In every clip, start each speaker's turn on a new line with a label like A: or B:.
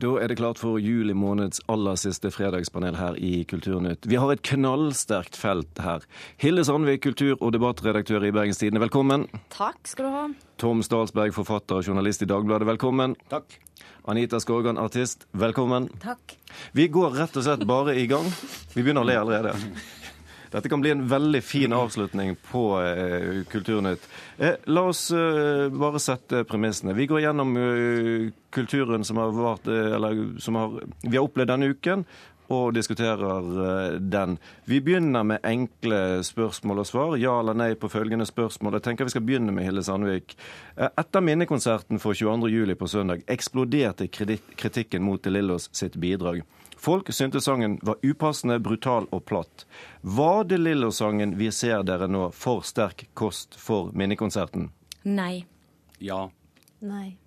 A: Da er det klart for juli måneds aller siste fredagspanel her i Kulturnytt. Vi har et knallsterkt felt her. Hilde Sandvik, kultur- og debattredaktør i Bergens Tidende, velkommen.
B: Takk skal du ha.
A: Tom Stalsberg, forfatter og journalist i Dagbladet, velkommen.
C: Takk.
A: Anita Skorgan, artist, velkommen.
B: Takk.
A: Vi går rett og slett bare i gang. Vi begynner å le allerede. Dette kan bli en veldig fin avslutning på eh, Kulturnytt. Eh, la oss eh, bare sette premissene. Vi går gjennom eh, kulturen som har vært, eh, eller som har, vi har opplevd denne uken, og diskuterer eh, den. Vi begynner med enkle spørsmål og svar. Ja eller nei på følgende spørsmål. Jeg tenker vi skal begynne med Hille Sandvik. Etter minnekonserten for 22. juli på søndag eksploderte kritikken mot De Lillos sitt bidrag. Folk syntes sangen var upassende, brutal og platt. Var De Lillo-sangen vi ser dere nå for sterk kost for minnekonserten?
B: Nei.
C: Ja.
B: Nei.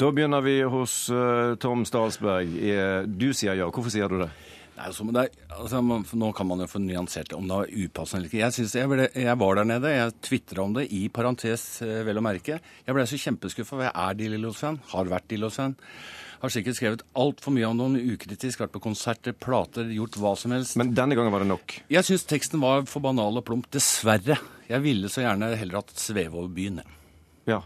A: Da begynner vi hos uh, Tom Stalsberg. Eh, Du sier ja. Hvorfor sier du det?
C: Nei, altså, men det altså, man, nå kan man jo få nyansert det, om det var upassende eller ikke. Jeg, synes jeg, ble, jeg var der nede, jeg tvitra om det, i parentes eh, vel å merke. Jeg ble så kjempeskuffa, for jeg er De Lillos-fan, har vært De Lillos-fan. Har sikkert skrevet altfor mye om noen ukritisk, vært på konserter, plater, gjort hva som helst.
A: Men denne gangen var det nok.
C: Jeg syns teksten var for banal og plump. Dessverre. Jeg ville så gjerne heller hatt sveve over byen.
A: Ja.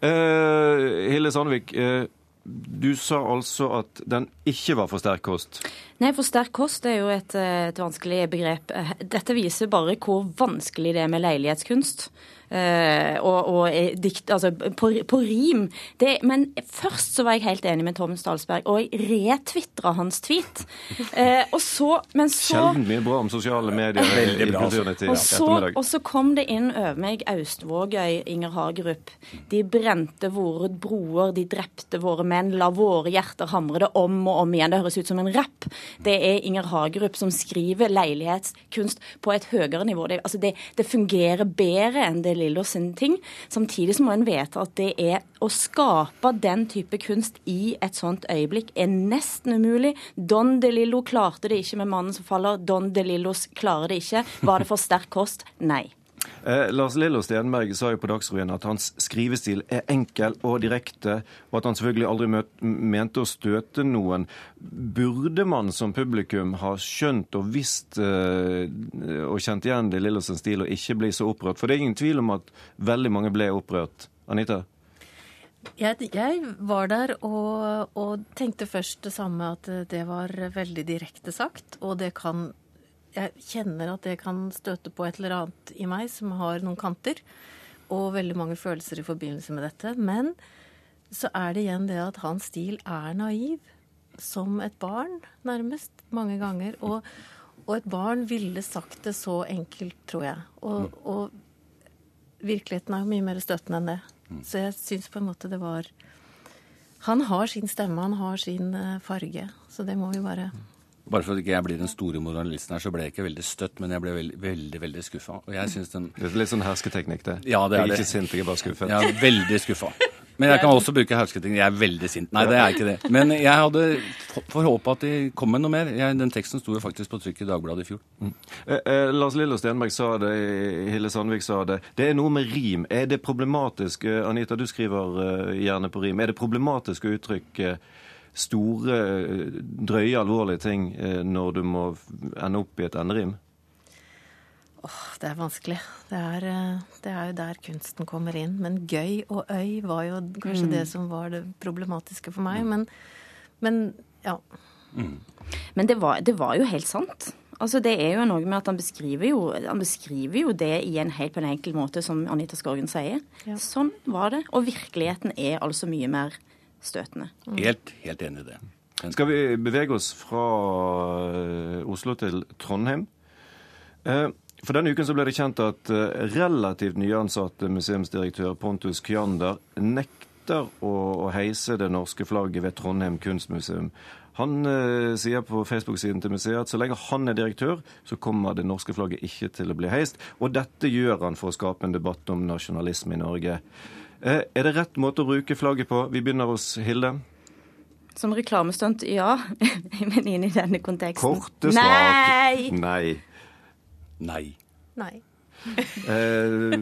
A: Eh, Hilde Sandvik, eh, du sa altså at den ikke var for sterk kost.
B: Nei, for sterk kost er jo et, eh, et vanskelig begrep. Dette viser bare hvor vanskelig det er med leilighetskunst. Eh, og, og eh, dikt, altså på, på rim. Det, men først så var jeg helt enig med Tom Stalsberg, og jeg retvitra hans tweet. Eh, og så, men så
A: Sjelden mye bra om sosiale medier
C: Veldig bra, altså.
B: Og så, og så kom det inn over meg Austvågøy, Inger Hagerup. De brente våre broer, de drepte våre menn, la våre hjerter hamre det om og om igjen. Det høres ut som en rapp. Det er Inger Hagerup som skriver leilighetskunst på et høyere nivå. Det, altså det, det fungerer bedre enn det Lillo sin ting. Samtidig så må en vite at det er å skape den type kunst i et sånt øyeblikk er nesten umulig. Don de Lillo klarte det ikke med 'Mannen som faller'. Don de Lillos klarer det ikke. Var det for sterk kost? Nei.
A: Eh, Lars Lillo Stenberg sa jo på Dagsrevyen at hans skrivestil er enkel og direkte, og at han selvfølgelig aldri møt, mente å støte noen. Burde man som publikum ha skjønt og visst eh, og kjente igjen De Lillosens stil og ikke bli så opprørt? For det er ingen tvil om at veldig mange ble opprørt. Anita?
D: Jeg, jeg var der og, og tenkte først det samme, at det var veldig direkte sagt. Og det kan Jeg kjenner at det kan støte på et eller annet i meg som har noen kanter. Og veldig mange følelser i forbindelse med dette. Men så er det igjen det at hans stil er naiv. Som et barn, nærmest. Mange ganger. Og, og et barn ville sagt det så enkelt, tror jeg. Og, og virkeligheten er jo mye mer støtende enn det. Så jeg syns på en måte det var Han har sin stemme, han har sin eh, farge. Så det må vi bare
C: Bare for at ikke jeg blir den store moralisten her, så ble jeg ikke veldig støtt, men jeg ble veldig, veldig, veldig skuffa. Og jeg synes den
A: Det er litt sånn hersketeknikk, det.
C: Ja, det er
A: jeg er
C: det.
A: ikke sint, jeg er bare skuffet.
C: Jeg er veldig skuffa. Men jeg kan også bruke hersketeknikk. Jeg er veldig sint. Nei, det er ikke det. Men jeg hadde får håpe at de kom med noe mer. Jeg, den teksten sto jo faktisk på trykk i Dagbladet i fjor.
A: Eh, eh, Lars Lillo Stenberg sa det, Hille Sandvik sa det. Det er noe med rim. Er det problematisk eh, Anita, du skriver eh, gjerne på rim. Er det problematisk å uttrykke store, eh, drøye, alvorlige ting når du må ende opp i et enderim?
D: Åh, det er vanskelig. Det er, eh, det er jo der kunsten kommer inn. Men gøy og øy var jo kanskje det som var det problematiske for meg. Men, men ja.
B: Men det var, det var jo helt sant. Altså Det er jo noe med at han beskriver jo, han beskriver jo det i en helt på en enkel måte, som Anita Skorgen sier.
D: Ja.
B: Sånn var det. Og virkeligheten er altså mye mer støtende.
C: Helt, helt enig i det. Men,
A: Skal vi bevege oss fra eh, Oslo til Trondheim? Eh, For denne uken så ble det kjent at eh, relativt nyansatte museumsdirektør Pontus Kyander nekter å, å heise det norske flagget ved Trondheim kunstmuseum. Han eh, sier på Facebook-siden til museet at så lenge han er direktør, så kommer det norske flagget ikke til å bli heist. Og dette gjør han for å skape en debatt om nasjonalisme i Norge. Eh, er det rett måte å bruke flagget på? Vi begynner hos Hilde.
B: Som reklamestunt, ja. Men inn i denne konteksten.
A: Korte svar.
B: Nei!
A: Nei.
C: Nei.
D: Nei.
A: Eh,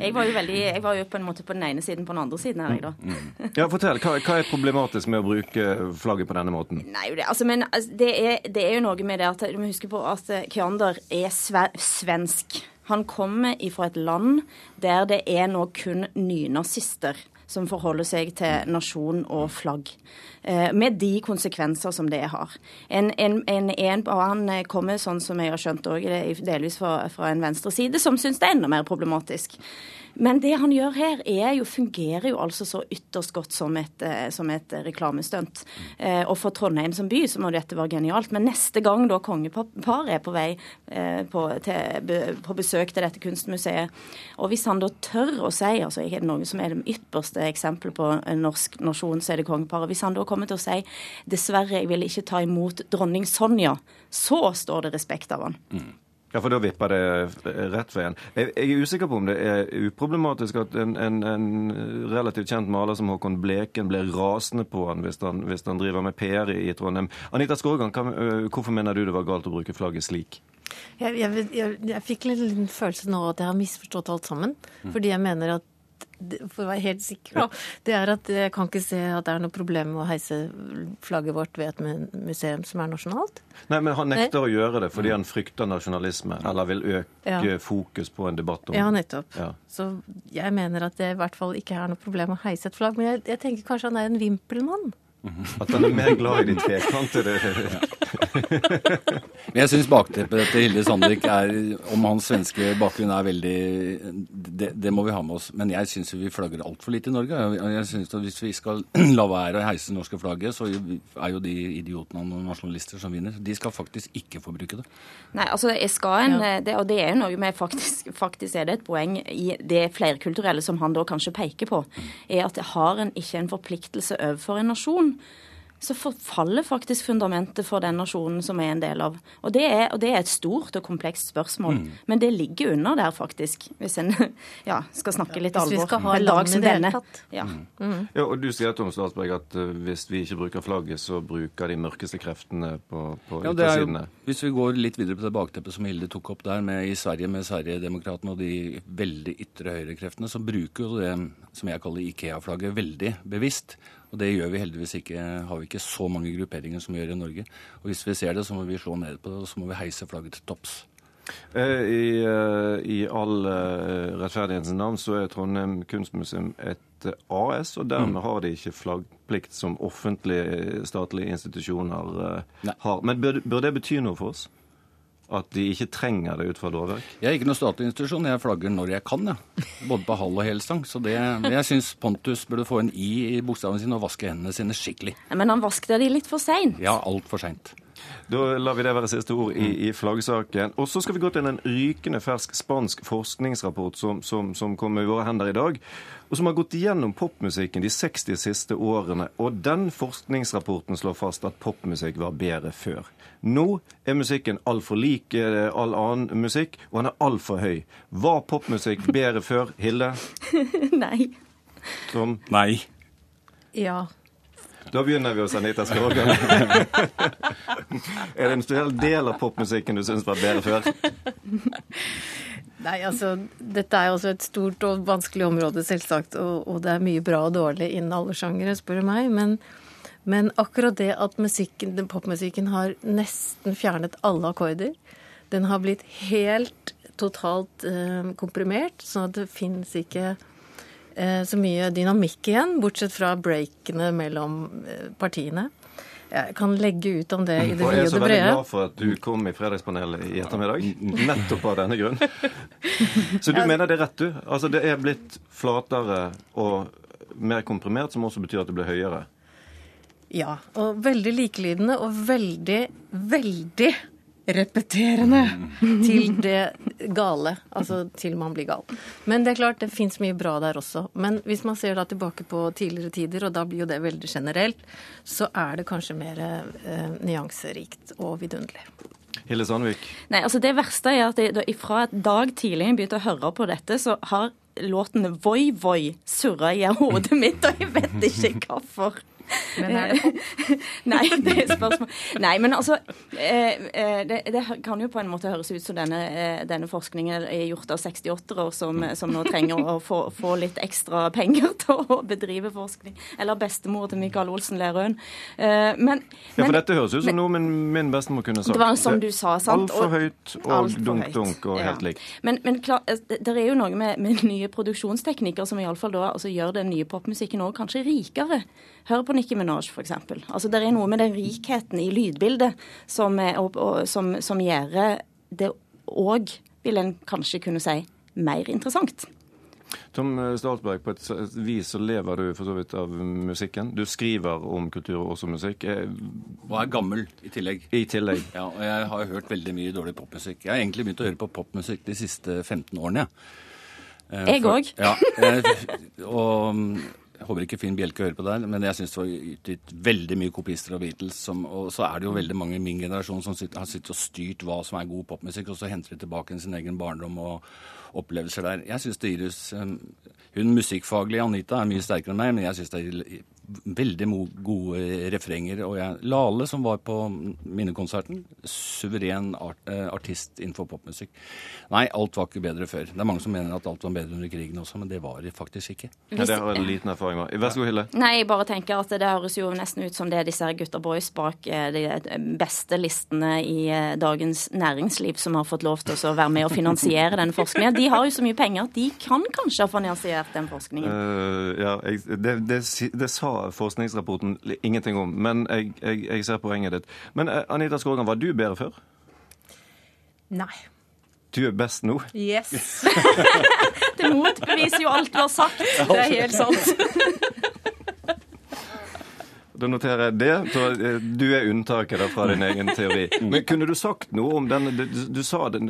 B: Jeg var jo veldig, jeg var jo på en måte på den ene siden på den andre siden her, jeg da.
A: Mm. Ja, Fortell, hva, hva er problematisk med å bruke flagget på denne måten?
B: Nei, det, altså, men altså, det, er, det, er, jo noe med det at du må huske på at Kyander er sve, svensk. Han kommer fra et land der det er nå kun nynazister som forholder seg til nasjon og flagg. Eh, med de konsekvenser som det har. En, en, en, en Han kommer, sånn som jeg har skjønt òg, delvis fra, fra en venstre side, som syns det er enda mer problematisk. Men det han gjør her, er jo, fungerer jo altså så ytterst godt som et, eh, som et reklamestunt. Eh, og for Trondheim som by så må dette være genialt. Men neste gang da kongeparet er på vei eh, på, til, på, besøk til dette kunstmuseet, og hvis han da tør å si altså er det noe som er det ypperste eksempelet på en norsk nasjon, så er det kongeparet. Hvis han da kommer til å si dessverre, jeg vil ikke ta imot dronning Sonja, så står det respekt av han. Mm.
A: Ja, for da vipper det rett veien. Jeg, jeg er usikker på om det er uproblematisk at en, en, en, relativt kjent maler som Håkon Bleken blir rasende på han hvis han, hvis han driver med PR i Trondheim. Anita Skårgan, hvorfor mener du det var galt å bruke flagget slik?
D: Jeg, jeg, jeg, jeg fikk en liten følelse nå at jeg har misforstått alt sammen. Mm. Fordi jeg mener at for å være helt sikker, da, det er at jeg kan ikke se at det er noe problem med å heise flagget vårt ved et museum som er nasjonalt.
A: Nei, men han nekter Nei. å gjøre det fordi han frykter nasjonalisme, eller vil øke ja. fokus på en debatt om
D: Ja, nettopp. Ja. Så jeg mener at det i hvert fall ikke er noe problem å heise et flagg. Men jeg, jeg tenker kanskje han er en vimpelmann.
A: At han er mer glad i de trekantede
C: Men jeg syns bakteppet til Hilde Sandvik er, om hans svenske bakgrunn er veldig det, det, må vi ha med oss. Men jeg syns vi flagger altfor lite i Norge. Jeg synes at Hvis vi skal la være å heise det norske flagget, så er jo de idiotene og nasjonalister som vinner. De skal faktisk ikke få bruke det.
B: Nei, altså jeg skal en, ja. det, Og det er jo noe med faktisk, faktisk er det et poeng i det flerkulturelle som han da kanskje peker på, er at har en ikke en forpliktelse overfor en nasjon så forfaller faktisk fundamentet for den nasjonen som er en del av. Og det er, og det er et stort og komplekst spørsmål. Mm. Men det ligger under der, faktisk, hvis en ja, skal snakke litt alvor.
D: Hvis vi skal ha lag som denne.
A: Ja. Mm. mm. ja. og Du sier Tom Statsberg, at uh, hvis vi ikke bruker flagget, så bruker de mørkeste kreftene på, på ja, yttersidene.
C: Hvis vi går litt videre på det bakteppet som Hilde tok opp der, med i Sverige med Sverigedemokraterna og de veldig ytre høyrekreftene, så bruker jo det som jeg kaller Ikea-flagget veldig bevisst. Og det gjør vi heldigvis ikke, har vi ikke så mange grupperinger som vi gjør i Norge. Og hvis vi ser det, så må vi slå ned på det, og så må vi heise flagget til topps.
A: Eh, I, eh, I, all eh, rettferdighetens navn så er Trondheim kunstmuseum et AS, og dermed mm. har de ikke flaggplikt som offentlige statlige institusjoner Nei. har. Men bør, bør det bety noe for oss? At de ikke trenger det ut fra lovverk?
C: Jeg er ikke noen statlig institusjon. Jeg flagger når jeg kan, ja. både på halv og helstang. Så det, jeg syns Pontus burde få en i i bokstaven sin og vaske hendene sine skikkelig.
B: Men han vasket de litt for seint?
C: Ja, altfor seint.
A: Da lar vi det være siste ord i, i flaggsaken. Og så skal vi gå til en rykende fersk spansk forskningsrapport som, som, som kom i våre hender i dag, og som har gått igjennom popmusikken de 60 siste årene. Og den forskningsrapporten slår fast at popmusikk var bedre før. Nå er musikken altfor lik eh, all annen musikk, og han er altfor høy. Var popmusikk bedre før, Hilde?
B: Nei.
A: Tom?
C: Nei.
D: Ja.
A: Da begynner vi hos Anita Skorgan. er det en spesiell del av popmusikken du syns var bedre før?
D: Nei, altså, Dette er jo også et stort og vanskelig område, selvsagt. Og, og det er mye bra og dårlig innen alle sjangere, spør du meg. Men, men, akkurat det at musikken, den popmusikken har nesten fjernet alle akkorder. Den har blitt helt totalt eh, komprimert, sånn at det finnes ikke Eh, så mye dynamikk igjen, bortsett fra breakene mellom eh, partiene. Jeg kan legge ut om det i det vide og det brede. Jeg er så veldig
A: glad for at du kom i Fredagspanelet i ettermiddag, nettopp av denne grunn. Så du mener det er rett, du? Altså det er blitt flatere og mer komprimert, som også betyr at det blir høyere?
D: Ja, og veldig likelydende og veldig, veldig repeterende til det gale. Altså til man blir gal. Men det er klart, det fins mye bra der også. Men hvis man ser da tilbake på tidligere tider, og da blir jo det veldig generelt, så er det kanskje mer eh, nyanserikt og vidunderlig.
A: Hille Sandvik?
B: Nei, altså Det verste er at jeg, fra et dag tidlig jeg begynte å høre på dette, så har låten Voi Voi surra i hodet mitt, og jeg vet ikke hvorfor.
D: Men er det pop?
B: Nei, det er spørsmål. Nei, men altså eh, eh, det, det kan jo på en måte høres ut som denne, eh, denne forskningen er gjort av 68-ere som, som nå trenger å få, få, litt ekstra penger til å bedrive forskning. Eller bestemor til Michael Olsen Lerøen.
A: Men, ja, for dette høres ut som noe min, min bestemor kunne sagt.
B: Det var som du sa, sant?
A: Altfor høyt og dunk-dunk og helt likt.
B: Men, men klar, det er jo noe med, med nye produksjonsteknikker som iallfall da altså, gjør den nye popmusikken òg kanskje rikere. Hør på Nicki Minaj, f.eks. Altså, det er noe med den rikheten i lydbildet som, og, og, som, som gjør det òg, vil en kanskje kunne si, mer interessant.
A: Tom Stalsberg, på et vis så lever du for så vidt av musikken. Du skriver om kultur og også musikk.
C: Og er gammel i tillegg.
A: I tillegg.
C: Ja, og jeg har hørt veldig mye dårlig popmusikk. Jeg har egentlig begynt å høre på popmusikk de siste 15 årene.
B: Ja. Jeg òg.
C: Ja, og jeg håper ikke Finn Bjelke hører på der, men jeg syns det var utgitt veldig mye kopister av Beatles. Som, og så er det jo veldig mange i min generasjon som sitter, har sittet og styrt hva som er god popmusikk, og så henter de tilbake sin egen barndom og opplevelser der. Jeg syns det gir Hun musikkfaglige Anita er mye sterkere enn meg, men jeg syns det veldig gode refrenger. Og jeg, Lale, som var på minnekonserten, suveren art, eh, artist innenfor popmusikk. Nei, alt var ikke bedre før. Det er mange som mener at alt var bedre under krigen også, men det var det faktisk ikke.
A: Ja, det har jeg liten erfaring med. Vær så god, Hille.
B: Nei, jeg bare tenker at det høres jo nesten ut som det er disse gutta boys bak eh, de beste listene i eh, Dagens Næringsliv som har fått lov til å være med og finansiere den forskningen. De har jo så mye penger at de kan kanskje ha finansiert den forskningen.
A: Uh, ja, jeg, det, det, det sa forskningsrapporten ingenting om, men jeg, jeg, jeg ser poenget ditt. Men eh, Anita Skågan, var du bedre før?
D: Nei.
A: Du er best nå?
D: Yes.
B: det motbeviser jo alt du har sagt. Det er helt sant.
A: Da noterer jeg det. Så eh, du er unntaket da, fra din egen teori. Men kunne du sagt noe om den Du, du sa det,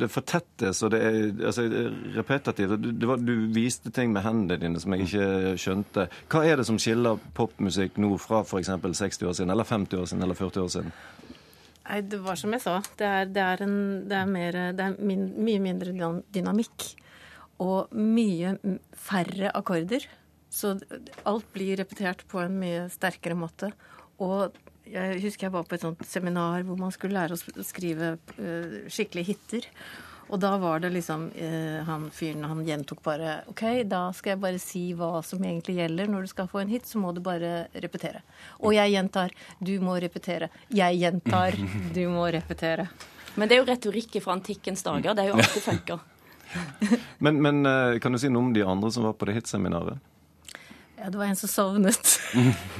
A: det fortettes og det er altså, repetitivt. Du, var, du, viste ting med hendene dine som jeg ikke skjønte. Hva er det som skiller popmusikk nå fra f.eks. 60 år siden, eller 50 år siden, eller 40 år siden?
D: Nei, det var som jeg sa. Det er, det er, en, det er, mer, det er min, mye mindre dynamikk. Og mye færre akkorder. Så alt blir repetert på en mye sterkere måte. Og jeg husker jeg var på et sånt seminar hvor man skulle lære å skrive uh, skikkelige hiter. Og da var det liksom uh, han fyren han gjentok bare OK, da skal jeg bare si hva som egentlig gjelder. Når du skal få en hit, så må du bare repetere. Og jeg gjentar. Du må repetere. Jeg gjentar. Du må repetere.
B: Men det er jo retorikk fra antikkens dager. Det er jo alltid funker.
A: men, men uh, kan du si noe om de andre som var på det hitseminaret?
D: Ja, det var en som sovnet.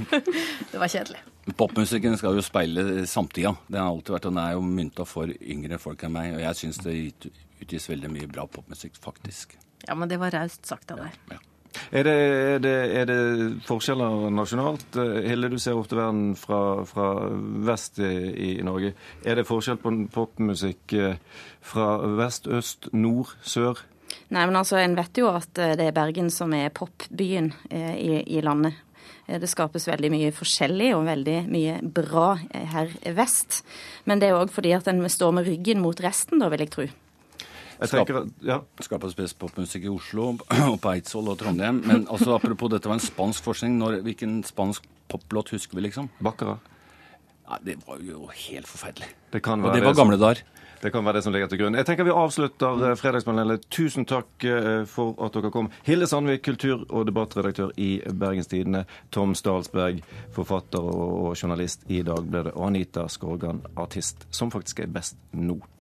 D: det var kjedelig.
C: Popmusikken skal jo speile samtida. Det har alltid vært, og den er jo mynta for yngre folk enn meg. Og jeg syns det utgis veldig mye bra popmusikk, faktisk.
D: Ja, men det var raust sagt av deg. Ja, ja.
A: Er det, er, det, er det, forskjeller nasjonalt? Hilde, du ser ofte verden fra, fra vest i, i, Norge. Er det forskjell på popmusikk eh, fra vest, øst, nord, sør?
B: Nei, men altså, En vet jo at eh, det er Bergen som er popbyen eh, i, i landet. Eh, det skapes veldig mye forskjellig og veldig mye bra her vest. Men det er òg fordi at en står med ryggen mot resten, da, vil jeg tro.
A: Jeg tenker, ja.
C: Skapes best popmusikk i Oslo og på Eidsvoll og Trondheim. Men altså, apropos dette var en spansk forskning. Når, hvilken spansk poplåt husker vi, liksom?
A: Baccara.
C: Ja, det var jo helt forferdelig.
A: Det og
C: det var gamle dager.
A: Det kan være det som ligger til grunn. Jeg tenker Vi avslutter eh, Fredagspanelet. Tusen takk eh, for at dere kom. Hilde Sandvik, kultur- og debattredaktør i Bergens Tidende. Tom Stalsberg, forfatter og journalist i Dagbladet. Og Anita Skorgan, artist, som faktisk er best nå.